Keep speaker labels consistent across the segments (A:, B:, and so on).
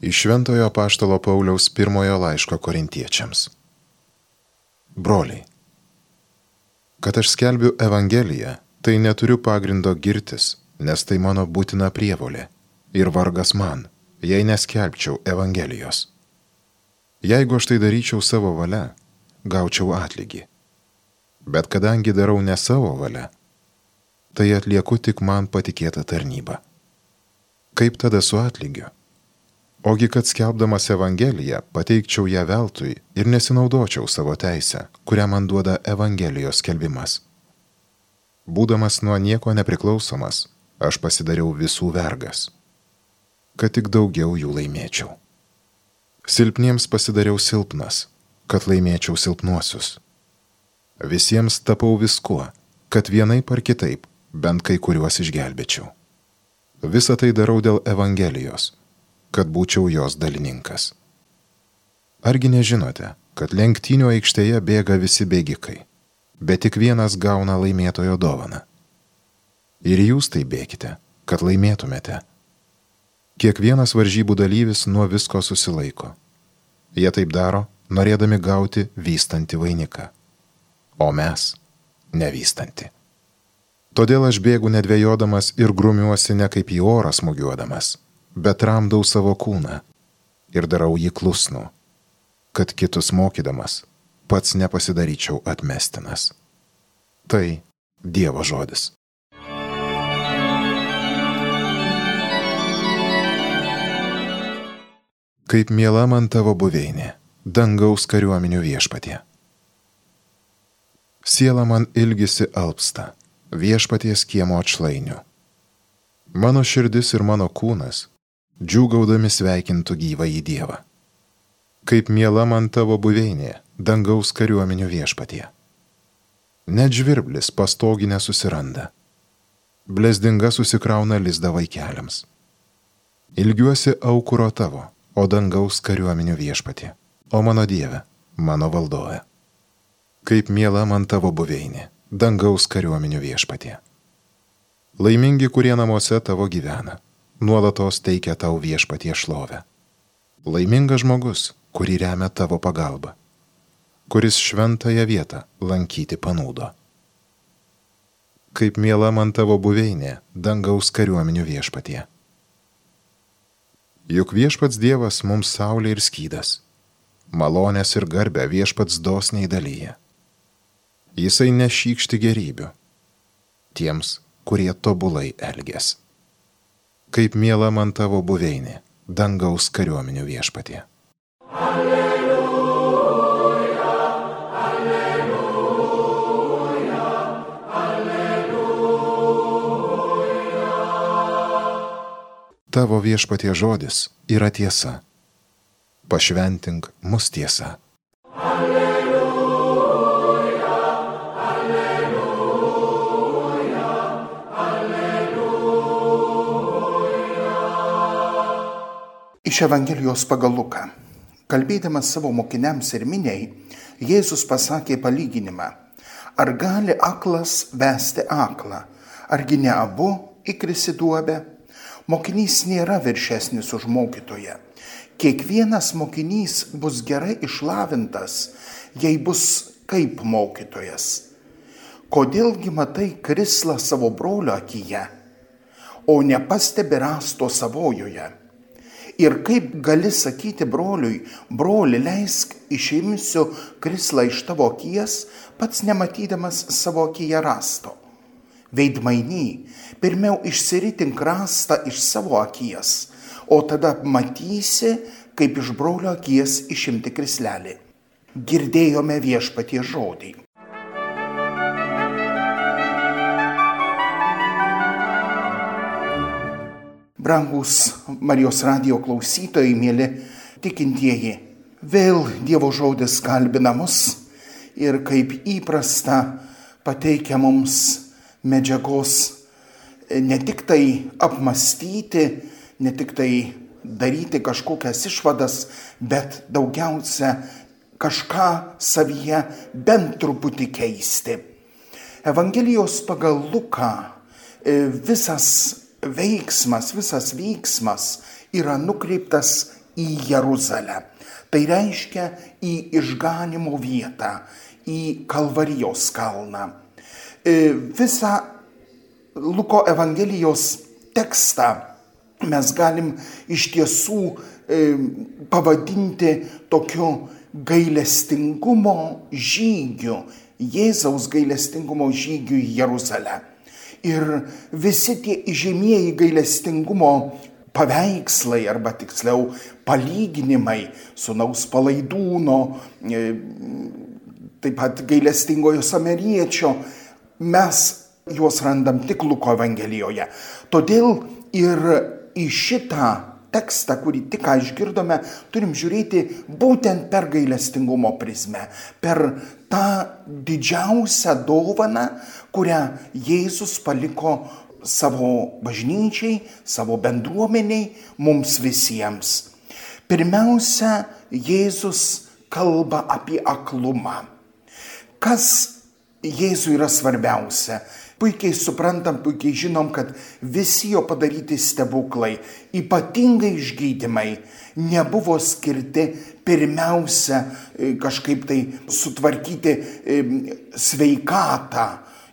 A: Iš Šventojo Paštalo Pauliaus pirmojo laiško korintiečiams. Broliai, kad aš skelbiu Evangeliją, tai neturiu pagrindo girtis, nes tai mano būtina prievolė ir vargas man, jei neskelbčiau Evangelijos. Jeigu aš tai daryčiau savo valia, gaučiau atlygį. Bet kadangi darau ne savo valia, tai atlieku tik man patikėtą tarnybą. Kaip tada su atlygiu? Ogi kad skelbdamas Evangeliją pateikčiau ją veltui ir nesinaudočiau savo teisę, kurią man duoda Evangelijos skelbimas. Būdamas nuo nieko nepriklausomas, aš pasidariau visų vergas, kad tik daugiau jų laimėčiau. Silpniems pasidariau silpnas, kad laimėčiau silpnuosius. Visiems tapau viskuo, kad vienaip ar kitaip bent kai kuriuos išgelbėčiau. Visą tai darau dėl Evangelijos kad būčiau jos dalininkas. Argi nežinote, kad lenktynių aikštėje bėga visi bėgikai, bet tik vienas gauna laimėtojo dovaną. Ir jūs tai bėkite, kad laimėtumėte. Kiekvienas varžybų dalyvis nuo visko susilaiko. Jie taip daro, norėdami gauti vystantį vainiką. O mes - nevystanti. Todėl aš bėgu nedvėjodamas ir grumiuosi ne kaip į orą smūgiuodamas bet ramdau savo kūną ir darau jį klusnu, kad kitus mokydamas pats nepasidaryčiau atmestinas. Tai Dievo žodis. Kaip miela man tavo buveinė, dangaus kariuomenių viešpatie. Siela man ilgisi alpsta, viešpaties kiemo atšlainių. Mano širdis ir mano kūnas džiūgaudami sveikintų gyvą į Dievą. Kaip miela man tavo buveinė, dangaus kariuomenių viešpatie. Net žvirblis pastoginę susiranda. Blesdinga susikrauna lizdą vaikeliams. Ilgiuosi aukuro tavo, o dangaus kariuomenių viešpatie, o mano Dieve, mano valdove. Kaip miela man tavo buveinė, dangaus kariuomenių viešpatie. Laimingi, kurie namuose tavo gyvena nuolatos teikia tau viešpatie šlovę. Laimingas žmogus, kurį remia tavo pagalba, kuris šventąją vietą lankyti panūdo. Kaip miela man tavo buveinė, dangaus kariuomenių viešpatie. Juk viešpats Dievas mums saulė ir skydas, malonės ir garbę viešpats dosniai dalyja. Jisai nešykšti gerybių tiems, kurie tobulai elgesi kaip miela man tavo buveinė, dangaus kariuomenių viešpatie. Alleluja, alleluja, alleluja. Tavo viešpatie žodis yra tiesa. Pašventink mus tiesa.
B: Iš Evangelijos pagal Luką. Kalbėdamas savo mokiniams ir miniai, Jėzus pasakė palyginimą. Ar gali aklas vesti aklą, argi ne abu įkrisi duobę? Mokinys nėra viršesnis už mokytoją. Kiekvienas mokinys bus gerai išlavintas, jei bus kaip mokytojas. Kodėlgi matai krislą savo brolio akyje, o nepastebi rasto savojoje? Ir kaip gali sakyti broliui, broli, leisk išimsiu krislą iš tavo akies, pats nematydamas savo akyje rasto. Veidmainy, pirmiau išsiritink rastą iš savo akies, o tada matysi, kaip iš brolio akies išimti krislelį. Girdėjome viešpatie žodį. Brangus Marijos radio klausytojai, mėly tikintieji, vėl Dievo žodis kalbina mus ir kaip įprasta pateikia mums medžiagos ne tik tai apmastyti, ne tik tai daryti kažkokias išvadas, bet daugiausia kažką savyje bent truputį keisti. Evangelijos pagal Luką e, visas veiksmas, visas veiksmas yra nukreiptas į Jeruzalę. Tai reiškia į išganimo vietą, į Kalvarijos kalną. E, visą Luko Evangelijos tekstą mes galim iš tiesų e, pavadinti tokiu gailestingumo žygiu, Jėzaus gailestingumo žygiu į Jeruzalę. Ir visi tie įžymieji gailestingumo paveikslai arba tiksliau palyginimai sunaus palaidūno, e, taip pat gailestingojo samariečio, mes juos randam tik Luko Evangelijoje. Todėl ir į šitą tekstą, kurį tik ką išgirdome, turim žiūrėti būtent per gailestingumo prizmę, per tą didžiausią dovaną, kurią Jėzus paliko savo bažnyčiai, savo bendruomeniai, mums visiems. Pirmiausia, Jėzus kalba apie aklumą. Kas Jėzui yra svarbiausia? Puikiai suprantam, puikiai žinom, kad visi jo padaryti stebuklai, ypatingai išgydymai, nebuvo skirti pirmiausia e, kažkaip tai sutvarkyti e, sveikatą,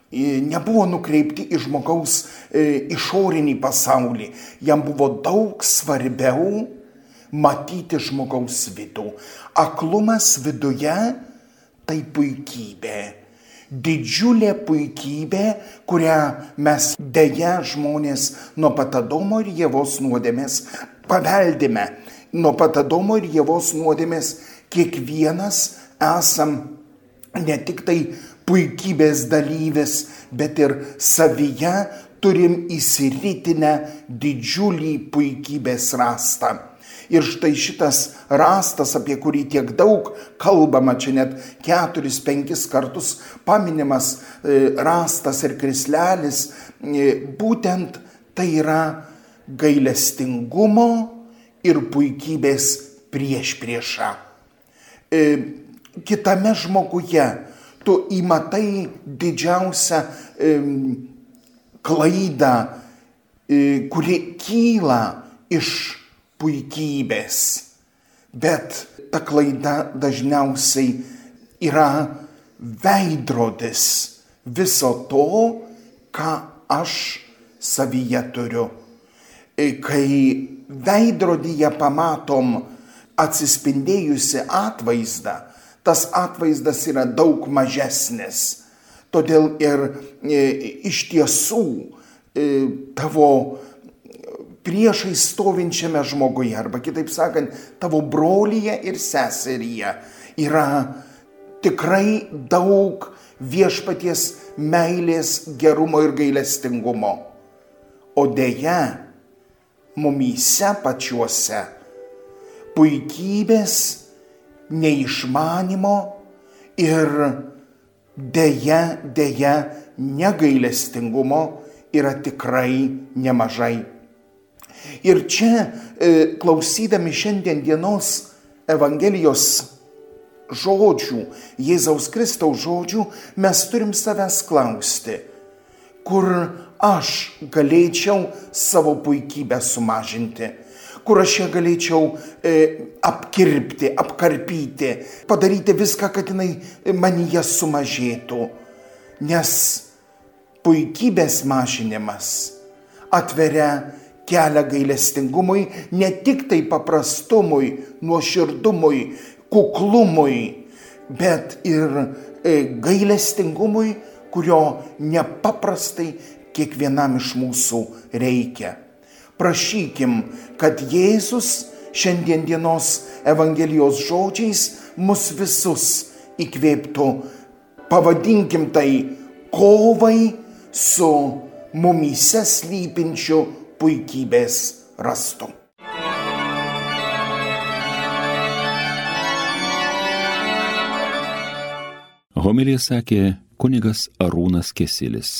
B: e, nebuvo nukreipti į žmogaus išorinį pasaulį. Jam buvo daug svarbiau matyti žmogaus vidų. Aklumas viduje tai puikybė didžiulė puikybė, kurią mes dėja žmonės nuo pat Adomo ir Jėvos nuodėmės paveldime. Nuo pat Adomo ir Jėvos nuodėmės kiekvienas esam ne tik tai puikybės dalyvis, bet ir savyje turim įsiritinę didžiulį puikybės rastą. Ir štai šitas rastas, apie kurį tiek daug kalbama, čia net keturis, penkis kartus paminimas e, rastas ir krislelis, e, būtent tai yra gailestingumo ir puikybės prieš priešą. E, kitame žmoguje tu įmatai didžiausią klaidą, kuri kyla iš puikybės. Bet ta klaida dažniausiai yra veidrodis viso to, ką aš savyje turiu. E, kai veidrodyje pamatom atsispindėjusi atvaizdą, tas atvaizdas yra daug mažesnis. Todėl ir e, iš tiesų e, tavo priešai stovinčiame žmoguje, arba kitaip sakant, tavo brolyje ir seseryje yra tikrai daug viešpaties meilės, gerumo ir gailestingumo. O dėja, mumyse pačiuose puikybės, neišmanimo ir dėja, dėja negailestingumo yra tikrai nemažai. Ir čia, e, klausydami šiandien dienos Evangelijos žodžių, Jėzaus Kristaus žodžių, mes turim savęs klausti, kur aš galėčiau savo puikybę sumažinti, kur aš ją galėčiau e, apkirpti, apkarpyti, padaryti viską, kad jinai manyje sumažėtų. Nes puikybės mažinimas atveria kelią gailestingumui, ne tik tai paprastumui, nuoširdumui, kuklumui, bet ir e, gailestingumui, kurio nepaprastai kiekvienam iš mūsų reikia. Prašykim, kad Jėzus šiandien dienos Evangelijos žodžiais mus visus įkvėptų, pavadinkim tai kovai su mumyse slypinčiu puikybės rastų.
C: Homilija sakė kunigas Arūnas Kesilis.